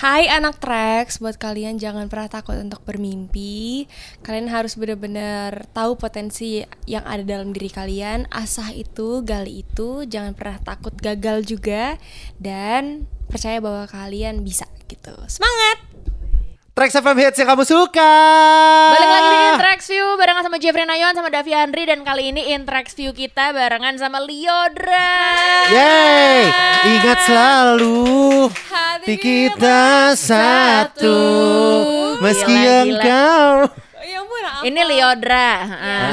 Hai anak Trax, buat kalian jangan pernah takut untuk bermimpi. Kalian harus benar-benar tahu potensi yang ada dalam diri kalian. Asah itu, gali itu, jangan pernah takut gagal juga dan percaya bahwa kalian bisa gitu. Semangat! Trax FM hits yang kamu suka. Balik lagi di Intrax View barengan sama Jeffrey Nayon sama Davi Andri dan kali ini Intrax View kita barengan sama Liodra. Yeay, ingat selalu Hati kita satu, meski Gila, gila. engkau. Ya ampun, apa? Ini Liodra. Ah.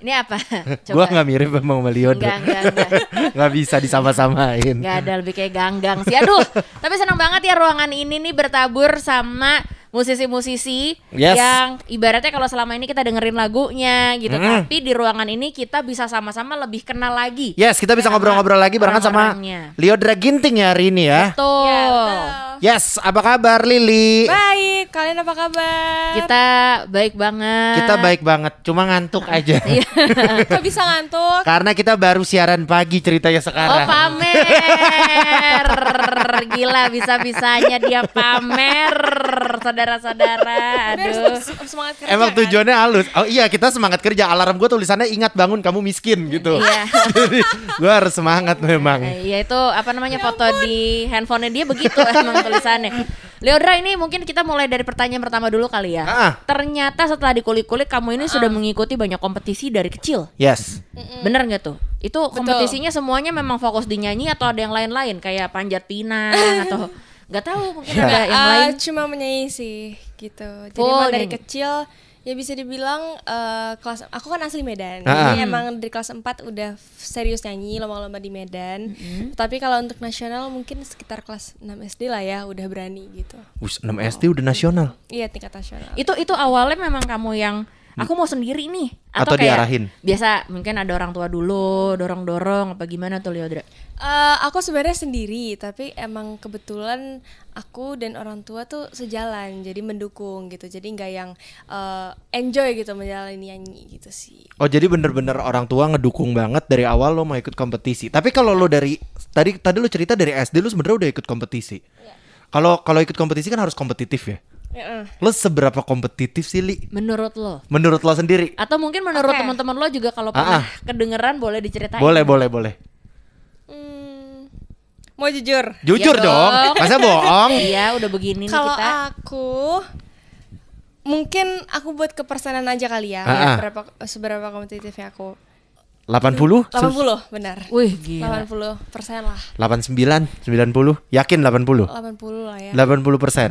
Ini apa? Gua nggak mirip sama Melio. Enggak, enggak, enggak. Nggak bisa disama-samain. Enggak ada lebih kayak ganggang sih. Aduh, tapi senang banget ya ruangan ini nih bertabur sama musisi-musisi Yes. yang ibaratnya kalau selama ini kita dengerin lagunya gitu, Mm. tapi di ruangan ini kita bisa sama-sama lebih kenal lagi. Yes, kita bisa Sama ngobrol-ngobrol lagi barengan sama. Liodra Ginting ya hari ini ya. Tuh. Ya, betul. Yes, apa kabar Lili? Baik, kalian apa kabar? Kita baik banget. Kita baik banget, cuma ngantuk aja. Iya. Kok bisa ngantuk? Karena kita baru siaran pagi ceritanya Oh sekarang. pamer Gila bisa-bisanya dia pamer Saudara-saudara Aduh Biar semangat kerja Emang kan? tujuannya halus. Oh iya, kita semangat kerja. Alarm gue tulisannya ingat bangun kamu miskin gitu. Iya Jadi gue harus semangat memang. Iya itu apa namanya foto di handphonenya dia begitu emang tulisannya Leodra ini mungkin kita mulai dari pertanyaan pertama dulu kali ya Ah. Ternyata setelah dikulik-kulik kamu ini sudah mengikuti banyak kompetisi dari kecil Yes. Bener nggak tuh? Itu kompetisinya semuanya memang fokus di nyanyi atau ada yang lain-lain kayak panjat pinang atau nggak tahu mungkin Ya. ada yang Ah, lain. cuma menyanyi sih gitu. Jadi Oh, dari nyanyi. kecil ya bisa dibilang eh, kelas aku kan asli Medan. Ah. Jadi emang dari kelas 4 udah serius nyanyi lomba-lomba di Medan. Tapi kalau untuk nasional mungkin sekitar kelas 6 SD lah ya udah berani gitu. Us 6 SD udah nasional. Iya tingkat nasional. Itu itu awalnya memang kamu yang aku mau sendiri nih Atau kayak diarahin? Biasa mungkin ada orang tua dulu dorong-dorong apa gimana tuh Leodra? Eh, aku sebenarnya sendiri, tapi emang kebetulan aku dan orang tua tuh sejalan, jadi mendukung gitu. Jadi nggak yang eh, enjoy gitu menjalani nyanyi gitu sih. Oh jadi bener-bener orang tua ngedukung banget dari awal lo mau ikut kompetisi. Tapi kalau lo dari tadi tadi lo cerita dari SD lo sebenarnya udah ikut kompetisi. Kalau kalau ikut kompetisi kan harus kompetitif ya. Heeh. Lo seberapa kompetitif sih Li? Menurut lo? Menurut lo sendiri? Atau mungkin menurut Oke. teman-teman lo juga kalau Ah, pernah ah. kedengeran boleh diceritain. Boleh boleh boleh. Hmm, mau jujur? Jujur Ya dong. dong. Masa bohong? Iya, udah begini nih Kalau kita. aku mungkin aku buat kepersenan aja kali ya, ah. berapa seberapa kompetitifnya aku. 80? 80 benar. Wih, gila. 80 persen lah. 89, 90, yakin 80? 80 lah ya. 80 persen.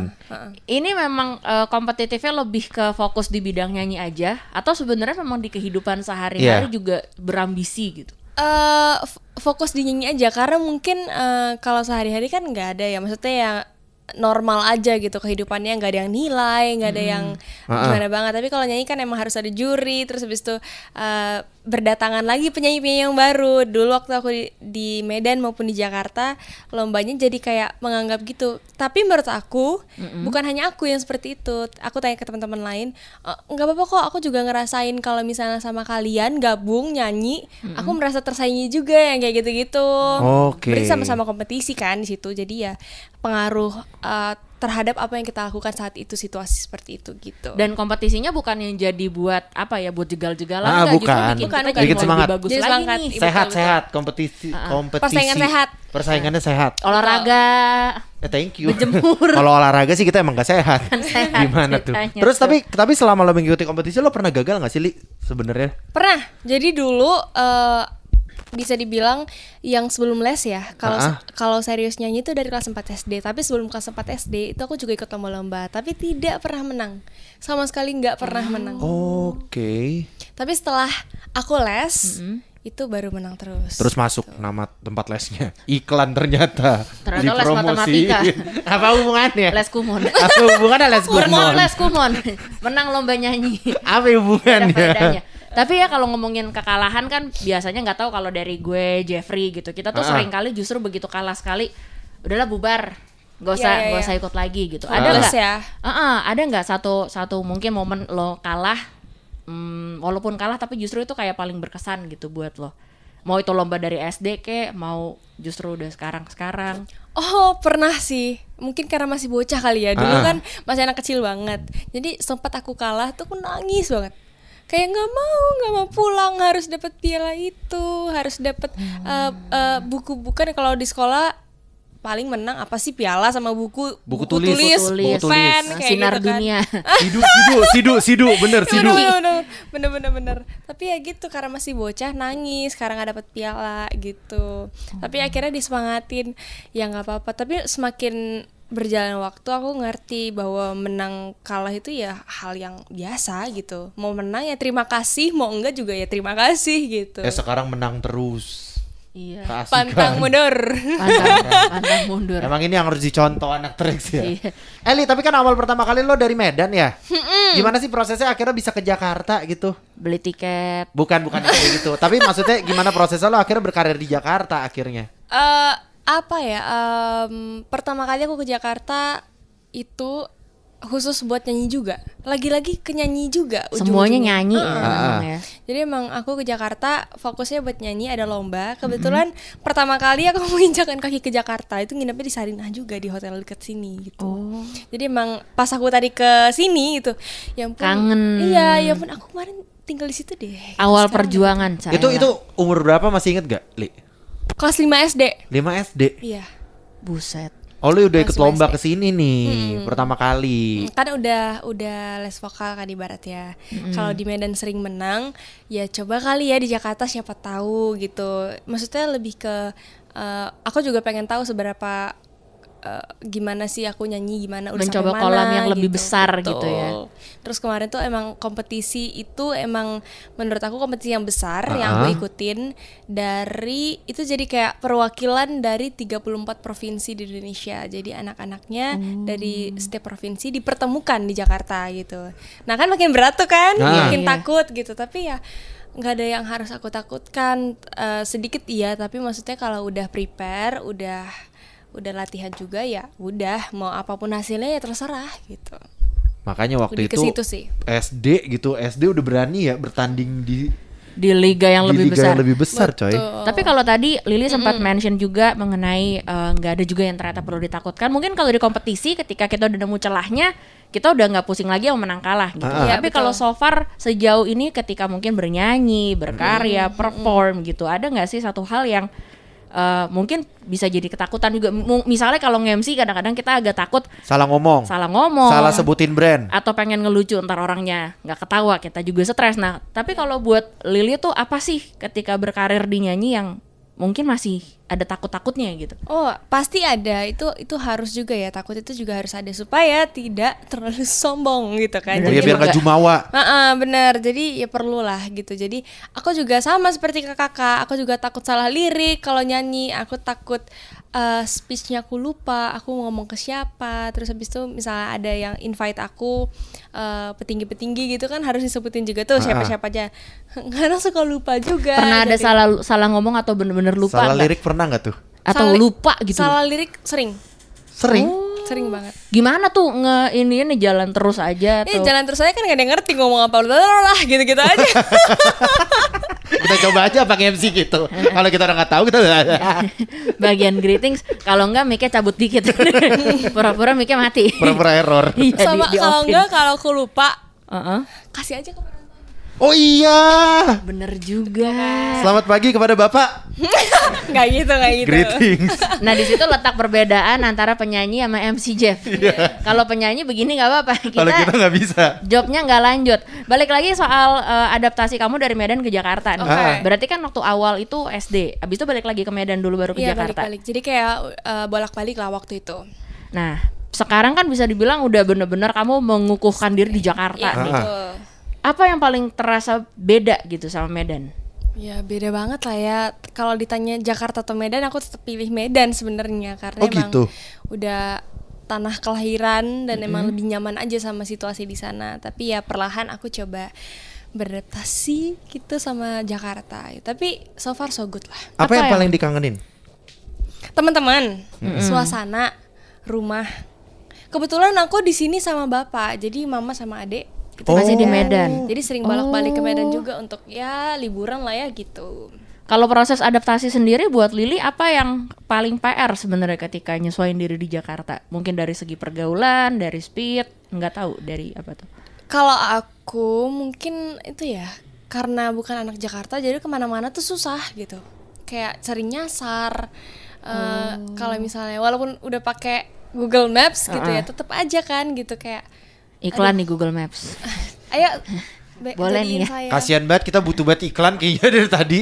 Ini memang eh, kompetitifnya lebih ke fokus di bidang nyanyi aja atau sebenarnya memang di kehidupan sehari-hari Iya. juga berambisi gitu. eh f- fokus di nyanyi aja karena mungkin eh, kalau sehari-hari kan nggak ada ya maksudnya ya normal aja gitu kehidupannya nggak ada yang nilai nggak ada yang gimana banget. Tapi kalau nyanyi kan emang harus ada juri terus habis itu eh, berdatangan lagi penyanyi-penyanyi yang baru. Dulu waktu aku di, di Medan maupun di Jakarta lombanya jadi kayak menganggap gitu. Tapi menurut aku bukan hanya aku yang seperti itu. Aku tanya ke teman-teman lain "Eh, nggak apa-apa kok aku juga ngerasain kalau misalnya sama kalian gabung nyanyi aku merasa tersaingi juga yang kayak gitu-gitu. Oke. berarti sama-sama kompetisi kan di situ. Jadi ya pengaruh eh, terhadap apa yang kita lakukan saat itu situasi seperti itu gitu Dan kompetisinya bukan yang jadi buat apa ya, buat jegal-jegalan Ah, enggak, justru bukan. bikin Bukan, bukan. Bikin lebih semangat. bagus Jadi lagi semangat. nih. Iya, Sehat betul, sehat kompetisi kompetisi. Persaingan sehat. Persaingannya sehat. Olahraga. Ya, thank you. Berjemur. Kalau olahraga sih kita emang gak sehat. sehat Gimana tuh? Terus tuh. tapi tapi selama lo mengikuti kompetisi lo pernah gagal gak sih Li sebenarnya? Pernah. Jadi dulu eh, bisa dibilang yang sebelum les ya. Kalau Ah. kalau serius nyanyi itu dari kelas 4 SD. Tapi sebelum kelas 4 SD itu aku juga ikut lomba-lomba. Tapi tidak pernah menang. Sama sekali nggak pernah menang. Oke. Tapi setelah aku les itu baru menang terus. Terus masuk nama tempat lesnya. Iklan ternyata. Ternyata les matematika. Apa hubungannya? Les kumon. Apa hubungannya les Kumon, kumon? les kumon. Menang lomba nyanyi. Apa hubungannya? Tapi ya kalau ngomongin kekalahan kan biasanya nggak tahu kalau dari gue Jeffrey gitu. Kita tuh Ah. sering kali justru begitu kalah sekali, udahlah bubar. Gak usah, Iya, iya, gak iya. usah ikut lagi gitu. Ah. Ada nggak? ya. Ah, ada nggak satu satu mungkin momen lo kalah, hmm, walaupun kalah tapi justru itu kayak paling berkesan gitu buat lo. Mau itu lomba dari SD kek, mau justru udah sekarang-sekarang. Oh pernah sih Mungkin karena masih bocah kali ya Dulu Ah. kan masih anak kecil banget Jadi sempat aku kalah tuh aku nangis banget Kayak nggak mau, nggak mau pulang Harus dapat piala itu Harus dapat eh, eh, buku bukan kalau di sekolah paling menang apa sih piala sama buku Buku tulis. Buku tulis. pen Nah, kayak sinar gitu kan. dunia. Sidu, sidu, sidu, sidu, bener sidu. bener, bener, bener, bener, bener. Tapi ya gitu karena masih bocah nangis, sekarang nggak dapet piala gitu. Tapi akhirnya disemangatin, ya nggak apa-apa. Tapi semakin berjalan waktu aku ngerti bahwa menang kalah itu ya hal yang biasa gitu. Mau menang ya terima kasih, mau enggak juga ya terima kasih gitu. Eh sekarang menang terus. Iya. Keasikan. Pantang mundur. Pantang, pantang mundur. Emang ini yang harus dicontoh anak Trax ya. Iya. Eli, tapi kan awal pertama kali lo dari Medan ya. Gimana sih prosesnya akhirnya bisa ke Jakarta gitu? Beli tiket. Bukan, bukan kayak gitu. Tapi maksudnya gimana prosesnya lo akhirnya berkarir di Jakarta akhirnya? Eh apa ya? em, pertama kali aku ke Jakarta itu khusus buat nyanyi juga. Lagi-lagi ke nyanyi juga. Semuanya ujung-ujungnya. nyanyi ya, Ah. memang ya. Jadi emang aku ke Jakarta fokusnya buat nyanyi ada lomba. Kebetulan pertama kali aku menginjakan kaki ke Jakarta itu nginepnya di Sarinah juga di hotel dekat sini gitu. Oh. Jadi emang pas aku tadi ke sini itu, ya ampun. Kangen. Iya, ya ampun aku kemarin tinggal di situ deh. Awal perjuangan saya. Itu itu umur berapa masih inget gak, Li? Kelas 5 SD. 5 SD. Iya. buset. Oh, lu udah ikut lomba ke sini nih pertama kali. kan udah udah les vokal kan ibarat ya kalau di Medan sering menang ya coba kali ya di Jakarta siapa tahu gitu maksudnya lebih ke eh, aku juga pengen tahu seberapa eh, gimana sih aku nyanyi gimana udah Mencoba sampai kolam mana, yang lebih besar gitu ya. Betul. terus kemarin tuh emang kompetisi itu emang menurut aku kompetisi yang besar yang aku ikutin dari itu jadi kayak perwakilan dari 34 provinsi di Indonesia. Jadi anak-anaknya dari setiap provinsi dipertemukan di Jakarta gitu. Nah, kan makin berat tuh kan, Ah. makin Iya. takut gitu. Tapi ya nggak ada yang harus aku takutkan Eh, sedikit iya, tapi maksudnya kalau udah prepare, udah udah latihan juga ya udah mau apa pun hasilnya ya terserah gitu. Makanya waktu itu situ sih. SD gitu, SD udah berani ya bertanding di Di liga yang di lebih liga besar. yang lebih besar, coy. Betul. Tapi kalau tadi Lili sempat mention juga mengenai eh, nggak ada juga yang ternyata perlu ditakutkan. Mungkin kalau di kompetisi ketika kita udah nemu celahnya, kita udah nggak pusing lagi yang menang kalah gitu. Ah. Iya, Tapi betul. kalau so far sejauh ini ketika mungkin bernyanyi, berkarya, perform gitu, ada nggak sih satu hal yang eh, mungkin bisa jadi ketakutan juga. Mu- Misalnya kalau nge-MC kadang-kadang kita agak takut Salah ngomong. salah ngomong, Salah sebutin brand. atau pengen ngelucu ntar orangnya nggak ketawa kita juga stres nah tapi kalau buat Lili tuh apa sih ketika berkarir di nyanyi yang mungkin masih ada takut-takutnya gitu Oh, pasti ada. Itu itu harus juga ya. Takut itu juga harus ada supaya tidak terlalu sombong gitu kan. Oh iya juga. biar gak jumawa. Heeh, bener. Jadi ya perlulah gitu. Jadi aku juga sama seperti kakak. Aku juga takut salah lirik kalau nyanyi. Aku takut eh, speechnya aku lupa. Aku mau ngomong ke siapa. Terus habis itu misalnya ada yang invite aku eh, petinggi-petinggi gitu kan harus disebutin juga tuh siapa-siapa aja. Karena suka lupa juga. pernah ada Jadi- salah salah ngomong atau bener-bener lupa Salah lirik pernah nggak tuh? atau Salah- lupa gitu Salah lirik sering. Sering. Sering banget. gimana tuh nge ini ini jalan terus aja Ya atau jalan terus aja kan gak ada yang ngerti ngomong apa lah gitu-gitu aja. kita coba aja pakai MC gitu. Kalau kita udah nggak tahu kita bagian greetings kalau enggak mic cabut dikit pura-pura mic mati pura-pura error. Iya, Sama kalau enggak kalau aku lupa Heeh. kasih aja ke. Oh iya. bener juga Selamat pagi kepada Bapak. Nggak gitu, nggak gitu. Greetings. Nah di situ letak perbedaan antara penyanyi sama MC Jeff. Kalau penyanyi begini nggak apa-apa. Kalau kita nggak bisa. jobnya nggak lanjut. Balik lagi soal eh, adaptasi kamu dari Medan ke Jakarta. nih. Oke. Berarti kan waktu awal itu SD. Abis itu balik lagi ke Medan dulu baru ke Iya Jakarta. balik-balik. Jadi kayak eh, bolak-balik lah waktu itu. Nah sekarang kan bisa dibilang udah bener-bener kamu mengukuhkan diri di Jakarta Iya nih. betul. Apa yang paling terasa beda gitu sama Medan? Ya beda banget lah ya. Kalau ditanya Jakarta atau Medan, aku tetap pilih Medan sebenarnya karena Oh, emang gitu. udah tanah kelahiran dan emang lebih nyaman aja sama situasi di sana. Tapi ya perlahan aku coba beradaptasi gitu sama Jakarta. Tapi so far so good lah. Apa, Apa yang yang- paling dikangenin? teman-teman, suasana, rumah. Kebetulan aku di sini sama bapak, jadi mama sama adik kita Masih di Medan. Jadi sering bolak-balik ke Medan juga untuk ya liburan lah ya gitu. Kalau proses adaptasi sendiri buat Lili apa yang paling PR sebenarnya ketika nyesuaiin diri di Jakarta? Mungkin dari segi pergaulan, dari speed, nggak tahu dari apa tuh. Kalau aku mungkin itu ya karena bukan anak Jakarta jadi ke mana-mana tuh susah gitu. Kayak sering nyasar. Eh, Kalau misalnya walaupun udah pakai Google Maps gitu ya, tetap aja kan gitu kayak Iklan di Google Maps. ayo Boleh nih ya. saya. Kasihan banget kita butuh banget iklan kayaknya dari tadi.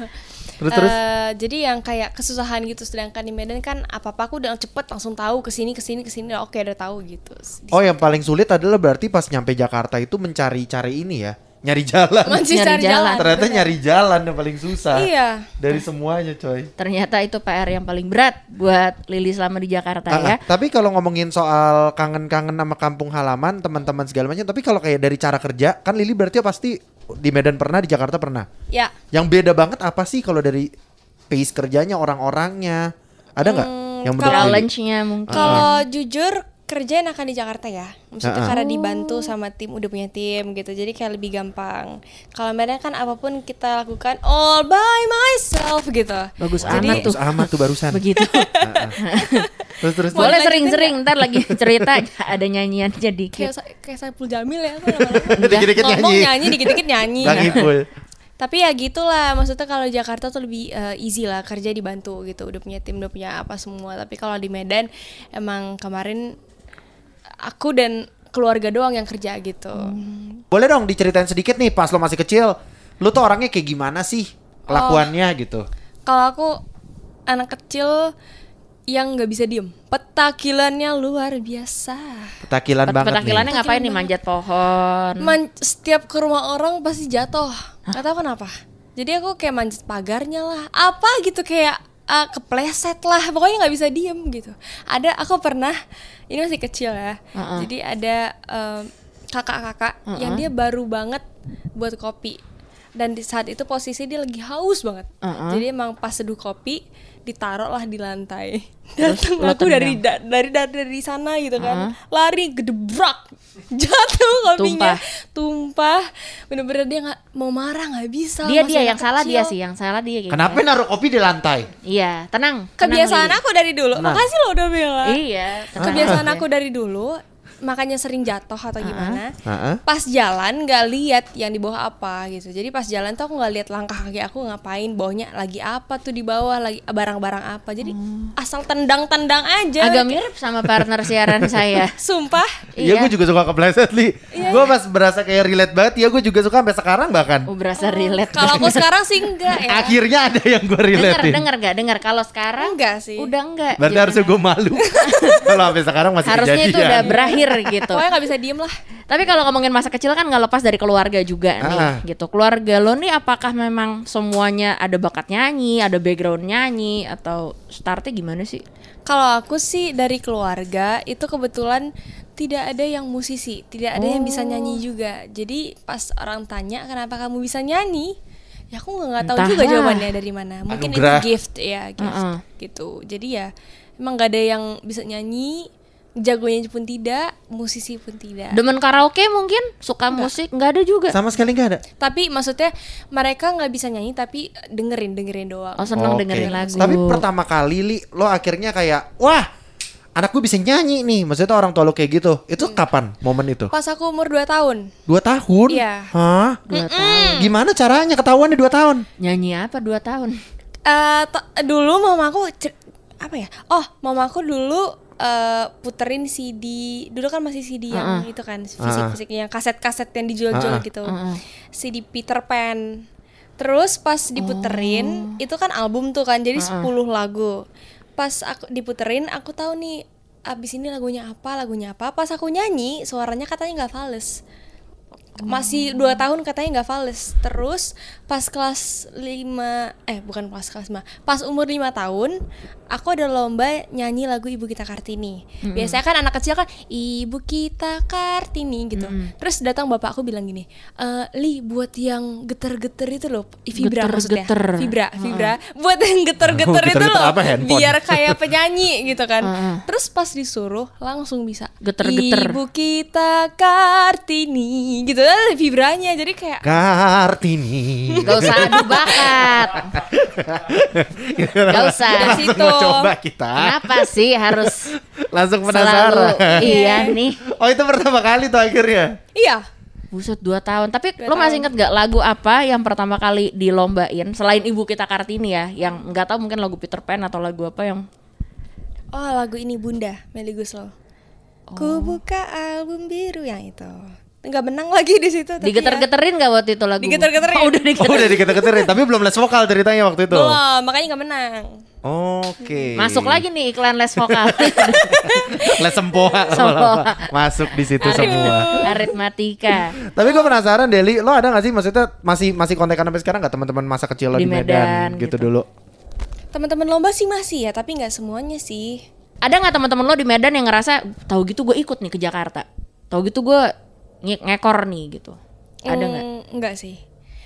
terus terus. Eh, jadi yang kayak kesusahan gitu sedangkan di Medan kan apa apa aku udah cepet langsung tahu ke sini ke sini ke sini oke udah tahu gitu Di- Oh yang paling sulit adalah berarti pas nyampe Jakarta itu mencari cari ini ya, nyari jalan. masih Nyari jalan. jalan Ternyata nyari jalan yang paling susah. iya Dari semuanya coy. Ternyata itu PR yang paling berat buat Lili selama di Jakarta Ah, ya. ah. Tapi kalau ngomongin soal kangen-kangen sama kampung halaman, teman-teman segala macam, tapi kalau kayak dari cara kerja, kan Lili berarti pasti di Medan pernah, di Jakarta pernah. ya Yang beda banget apa sih kalau dari pace kerjanya, orang-orangnya? Ada nggak Hmm, yang? Challenge-nya mungkin. Kalau jujur kerja enakan di Jakarta ya, maksudnya ah. karena dibantu sama tim udah punya tim gitu, jadi kayak lebih gampang. Kalau Medan kan apa pun kita lakukan all by myself gitu. Bagus Jadi- amat tuh. Bagus amat tuh barusan. Begitu. terus terus. Boleh sering-sering ntar lagi cerita ada nyanyiannya Kayak dikit. sa- kayak Saiful Jamil ya, Dikit-dikit ngomong nyanyi. nyanyi, dikit-dikit nyanyi. Bang Ipul. Tapi ya gitulah, maksudnya kalau Jakarta tuh lebih eh, easy lah kerja dibantu gitu, udah punya tim, udah punya apa semua. Tapi kalau di Medan emang kemarin aku dan keluarga doang yang kerja gitu. Boleh dong diceritain sedikit nih pas lo masih kecil, lu tuh orangnya kayak gimana sih kelakuannya gitu? Kalau aku anak kecil yang nggak bisa diem, petakilannya luar biasa. Petakilan Pet- banget Petakilannya nih. ngapain nih manjat pohon? Man- setiap ke rumah orang pasti jatuh, nggak tahu kenapa. Jadi aku kayak manjat pagarnya lah, apa gitu kayak ah, kepleset lah, pokoknya nggak bisa diem gitu. Ada aku pernah, ini masih kecil ya, Uh-uh. jadi ada em, kakak-kakak yang dia baru banget buat kopi. Dan di saat itu posisi dia lagi haus banget. Uh-uh. Jadi emang pas seduh kopi ditaruh lah di lantai. Terus Datang aku dari da- dari dari dari sana gitu kan. Lari gedebrak. Jatuh kopinya. Tumpah. Bener-bener dia nggak mau marah nggak bisa. Dia dia yang salah kecil. dia sih, yang salah dia. kayaknya. Kenapa naruh kopi di lantai? Iya, tenang. tenang, Kebiasaan Lili. aku dari dulu. Nah. Makasih lo udah bilang. Iya, tenang Kebiasaan aku dari dulu makanya sering jatuh atau gimana. Heeh. Pas jalan nggak lihat yang di bawah apa gitu. Jadi pas jalan tuh aku nggak lihat langkah kaki aku ngapain, bawahnya lagi apa tuh di bawah lagi barang-barang apa. Jadi asal tendang-tendang aja. Hmm. Agak mirip sama partner siaran saya. Sumpah. Iya, gue juga suka kepleset li. Iya. Gue pas berasa kayak relate banget ya, gue juga suka sampai sekarang bahkan. Oh, berasa relate. Kalau aku sekarang sih enggak ya. Akhirnya ada yang gue Dengar, relatein. dengar gak? Dengar kalau sekarang Enggak sih. udah enggak. Berarti harusnya gue malu. Kalau sampai sekarang masih harusnya itu udah berakhir gitu. Pokoknya nggak bisa diem lah. Tapi kalau ngomongin masa kecil kan nggak lepas dari keluarga juga nih, Ah. gitu. Keluarga lo nih apakah memang semuanya ada bakat nyanyi, ada background nyanyi, atau startnya gimana sih? Kalau aku sih dari keluarga itu kebetulan tidak ada yang musisi, tidak ada yang bisa nyanyi juga. Jadi pas orang tanya kenapa kamu bisa nyanyi, ya aku nggak nggak tahu juga Entahlah. jawabannya dari mana. Mungkin Anugerah. itu gift ya, gift Uh-uh. gitu. Jadi ya emang nggak ada yang bisa nyanyi, jagonya pun tidak, musisi pun tidak. Demen karaoke mungkin, suka musik, nggak ada juga. Sama sekali nggak ada. Tapi maksudnya mereka nggak bisa nyanyi tapi dengerin dengerin doang. Oh seneng Oke. dengerin lagu. Tapi pertama kali li, lo akhirnya kayak, wah, anak gue bisa nyanyi nih. Maksudnya orang tua lo kayak gitu. Itu Hmm. kapan momen itu? Pas aku umur 2 tahun. Dua tahun? Iya. Hah? dua tahun. Gimana caranya ketahuan di dua tahun? Nyanyi apa dua tahun? Eh, to- dulu mamaku apa ya? Oh, mamaku dulu eh, puterin CD. Dulu kan masih CD yang itu kan fisik-fisik yang kaset-kaset yang dijual-jual Ah, gitu. ah. CD Peter Pan. Terus pas diputerin, itu kan album tuh kan, jadi 10 lagu. Pas aku diputerin, aku tahu nih abis ini lagunya apa, lagunya apa. Pas aku nyanyi, suaranya katanya nggak fales. Masih dua tahun katanya nggak fales. Terus pas kelas 5 eh bukan pas kelas 5, pas umur lima tahun, aku ada lomba nyanyi lagu Ibu Kita Kartini. Biasanya kan anak kecil kan Ibu Kita Kartini gitu. Terus datang bapak aku bilang gini, "Eh, Li buat yang geter-geter itu loh, vibra maksudnya. Geter-geter. Vibra, vibra. Buat yang geter-geter itu loh. apa, handphone? Biar kayak penyanyi gitu kan. Heeh. Terus pas disuruh langsung bisa. Geter-geter. Ibu kita Kartini gitu. Eh, vibranya jadi kayak Kartini. Gak usah adu bakat. Gak usah. Dari situ. Mau coba kita. Kenapa sih harus Langsung selalu penasaran. iya nih. Oh itu pertama kali tuh akhirnya. iya Buset 2 tahun. Tapi Dua lo masih tahun. inget gak lagu apa yang pertama kali dilombain selain Ibu Kita Kartini ya, yang nggak tahu mungkin lagu Peter Pan atau lagu apa yang oh lagu ini Bunda Melly Guslo ku buka album biru yang itu nggak menang lagi di situ ya. digeter-geterin gak waktu itu lagu? Digeter-geterin. Oh, udah Oh digeter. udah diketer-keterin tapi belum les vokal ceritanya waktu itu. belum makanya nggak menang Oke. Masuk lagi nih iklan les vokal. Les sempoa. Masuk di situ semua. Aritmatika. Tapi gue penasaran Deli, lo ada gak sih maksudnya masih masih kontekan sampai sekarang gak teman-teman masa kecil lo Di di, Medan, Medan, gitu, gitu. dulu? teman-teman lomba sih masih ya tapi nggak semuanya sih Ada nggak teman-teman lo di Medan yang ngerasa tahu gitu gue ikut nih ke Jakarta? Tahu gitu gue nge- ngekor nih gitu. Ada nggak? Mm, enggak sih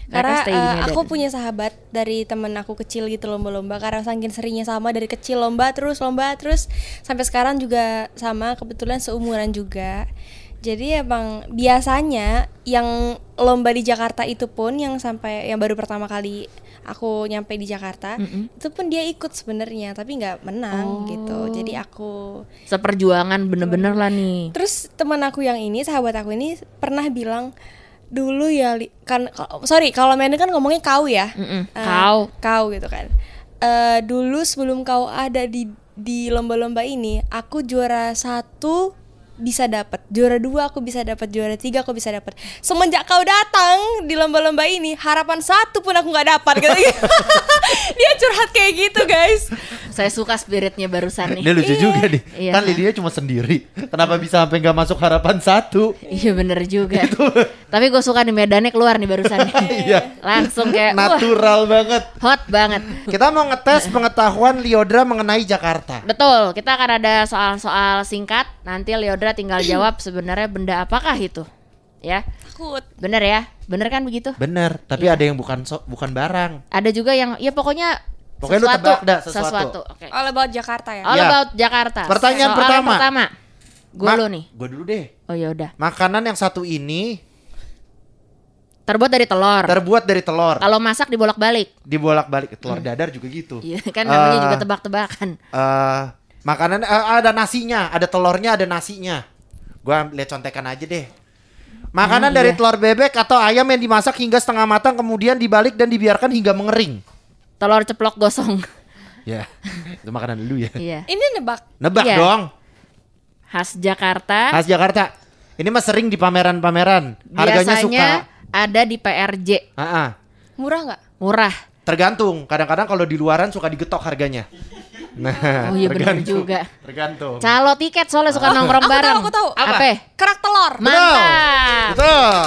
karena Medan. aku punya sahabat dari temen aku kecil gitu lomba-lomba karena saking seringnya sama dari kecil lomba terus lomba terus sampai sekarang juga sama kebetulan seumuran juga jadi emang biasanya yang lomba di Jakarta itu pun yang sampai yang baru pertama kali aku nyampe di Jakarta itu pun dia ikut sebenarnya tapi nggak menang gitu jadi aku Seperjuangan bener-bener lah nih. Terus teman aku yang ini, sahabat aku ini pernah bilang dulu ya Li- kan sorry kalau Medan kan ngomongnya kau ya. Mm-mm, Eh, kau. Kau gitu kan. Eh dulu sebelum kau ada di di lomba-lomba ini, aku juara satu bisa dapat juara dua aku bisa dapat juara tiga aku bisa dapat semenjak kau datang di lomba-lomba ini harapan satu pun aku nggak dapat gitu dia curhat kayak gitu guys Saya suka spiritnya barusan nih. Dia lucu juga nih. Iya. Kan Lydia cuma sendiri. Kenapa bisa sampai gak masuk harapan satu? Iya bener juga. Tapi gue suka nih medannya keluar nih barusan. Iya. Langsung kayak wah, Natural banget. hot banget. Kita mau ngetes pengetahuan Liodra mengenai Jakarta. Betul, kita akan ada soal-soal singkat. Nanti Tinggal jawab sebenarnya benda apakah itu. Ya, takut bener ya? Bener kan begitu? Bener, tapi Iya. ada yang bukan so, bukan barang. Ada juga yang ya pokoknya Pokoknya lu sesuatu, tebak dah sesuatu. Oke. all about Jakarta ya All Ya. about Jakarta. Pertanyaan Soal pertama. pertama. Gue Ma- lu nih. Gue dulu deh. Oh ya udah. Makanan yang satu ini Terbuat dari telur. terbuat dari telur. Kalau masak dibolak-balik. Dibolak-balik telur dadar juga gitu. Iya, kan namanya Eh, juga tebak-tebakan. eh makanan eh, ada nasinya, ada telurnya, ada nasinya. Gua lihat contekan aja deh. Makanan Hmm, dari iya. telur bebek atau ayam yang dimasak hingga setengah matang kemudian dibalik dan dibiarkan hingga mengering. Telur ceplok gosong. Ya, itu makanan dulu ya. iya. ini nebak Nebak Iya. dong. Khas Jakarta. Khas Jakarta. Ini mah sering di pameran-pameran. Harganya biasanya suka. ada di PRJ. Ah, ah. murah nggak Murah. Tergantung. Kadang-kadang kalau di luaran suka digetok harganya. Nah, Oh iya benar juga. Tergantung. Calo tiket soalnya suka nongkrong aku tahu, bareng. aku tahu. Apa? Apa? kerak telur Mantap. Betul.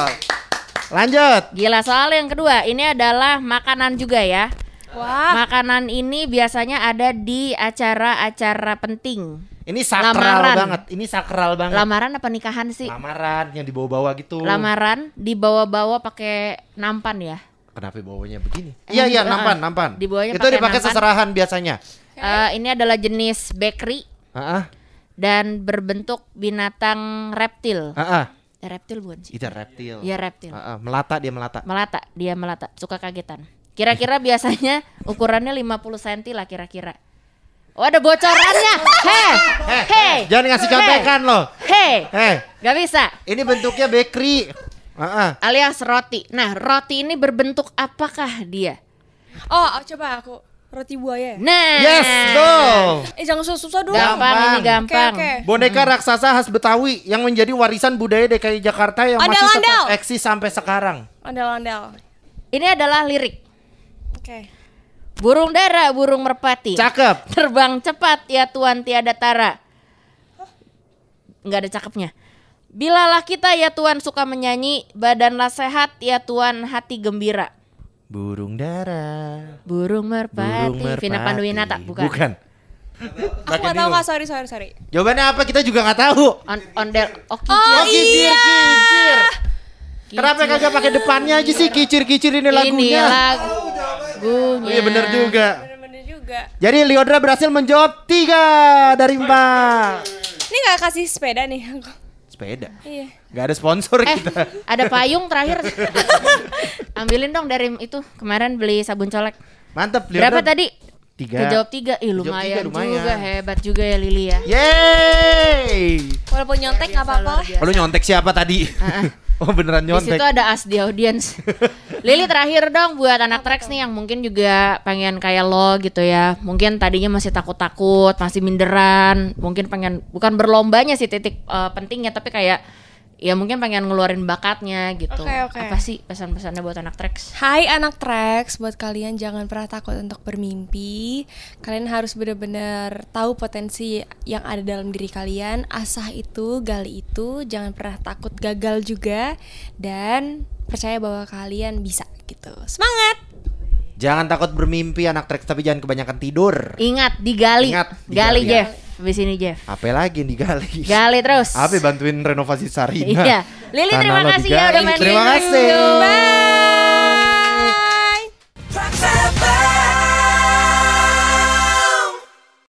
Lanjut. Gila soal yang kedua, ini adalah makanan juga ya. wah Makanan ini biasanya ada di acara-acara penting. Ini sakral Lamaran. banget. Ini sakral banget. Lamaran apa nikahan sih? Lamaran yang dibawa-bawa gitu. Lamaran dibawa-bawa pakai nampan ya. Kenapa bawanya begini? Eh, Iya iya nampan nampan. dibawanya Itu pakai dipakai nampan. seserahan biasanya. Eh, ini adalah jenis bakery Ah ah dan berbentuk binatang reptil. ah. ah. Eh, reptil bukan sih? Itu reptil. Iya reptil. Ah, ah. Melata dia melata. Melata, dia melata, suka kagetan. Kira-kira biasanya ukurannya 50 cm lah kira-kira. Oh ada bocorannya. Hei, hei, jangan ngasih contekan loh. hei, Eh, gak bisa. ini bentuknya bakery. Ah, ah. Alias roti. Nah, roti ini berbentuk apakah dia? oh coba aku roti buaya ya? Nah, Yes, tuh. eh jangan susah-susah dulu gampang ini Gampang. Oke, oke. Boneka raksasa khas Betawi yang menjadi warisan budaya DKI Jakarta yang masih Ondel-ondel. tetap eksis sampai sekarang. ondel-ondel Ini adalah lirik. oke Burung dara, burung merpati. Cakep. Terbang cepat ya Tuan tiada tara. Nggak ada cakepnya. Bilalah kita ya Tuan suka menyanyi, badanlah sehat ya Tuan hati gembira. Burung dara. Burung merpati. Burung merpati. Vina Panduwinata bukan. Bukan. aku nggak tahu kak sorry sorry sorry Jawabannya apa kita juga nggak tahu. On, ondel. Oh, Oh, kicir. kicir, kicir. Kenapa Kicir. kagak pakai depannya aja sih kicir-kicir ini Ini lagunya? lagunya. Oh, iya bener juga. bener-bener juga Jadi Liodra berhasil menjawab tiga dari empat. ini nggak kasih sepeda nih aku sepeda. Iya. Gak ada sponsor Eh, kita. ada payung terakhir. Ambilin dong dari itu kemarin beli sabun colek. Mantap, Berapa tadi? Tiga. Kejawab tiga. Ih, lumayan, tiga, lumayan. juga, hebat juga ya Lili ya. Yeay. Walaupun nyontek nggak apa-apa. lu nyontek siapa tadi? oh beneran Di nyontek. situ ada as di audience. Lili terakhir dong buat anak Trax nih yang mungkin juga pengen kayak lo gitu ya. Mungkin tadinya masih takut-takut, masih minderan, mungkin pengen bukan berlombanya sih titik eh, pentingnya tapi kayak ya mungkin pengen ngeluarin bakatnya gitu. Oke, oke. Apa sih pesan-pesannya buat anak Trax? Hai anak Trax, buat kalian jangan pernah takut untuk bermimpi. Kalian harus benar-benar tahu potensi yang ada dalam diri kalian. Asah itu, gali itu, jangan pernah takut gagal juga dan percaya bahwa kalian bisa gitu. Semangat! Jangan takut bermimpi anak trek tapi jangan kebanyakan tidur. Ingat digali. Ingat, gali, digali. Jeff. Habis ini Jeff. Apa lagi nih gali? Gali terus. Apa bantuin renovasi Sarina? Iya. Lili terima kasih ya udah main Terima kasih. Bye. Bye.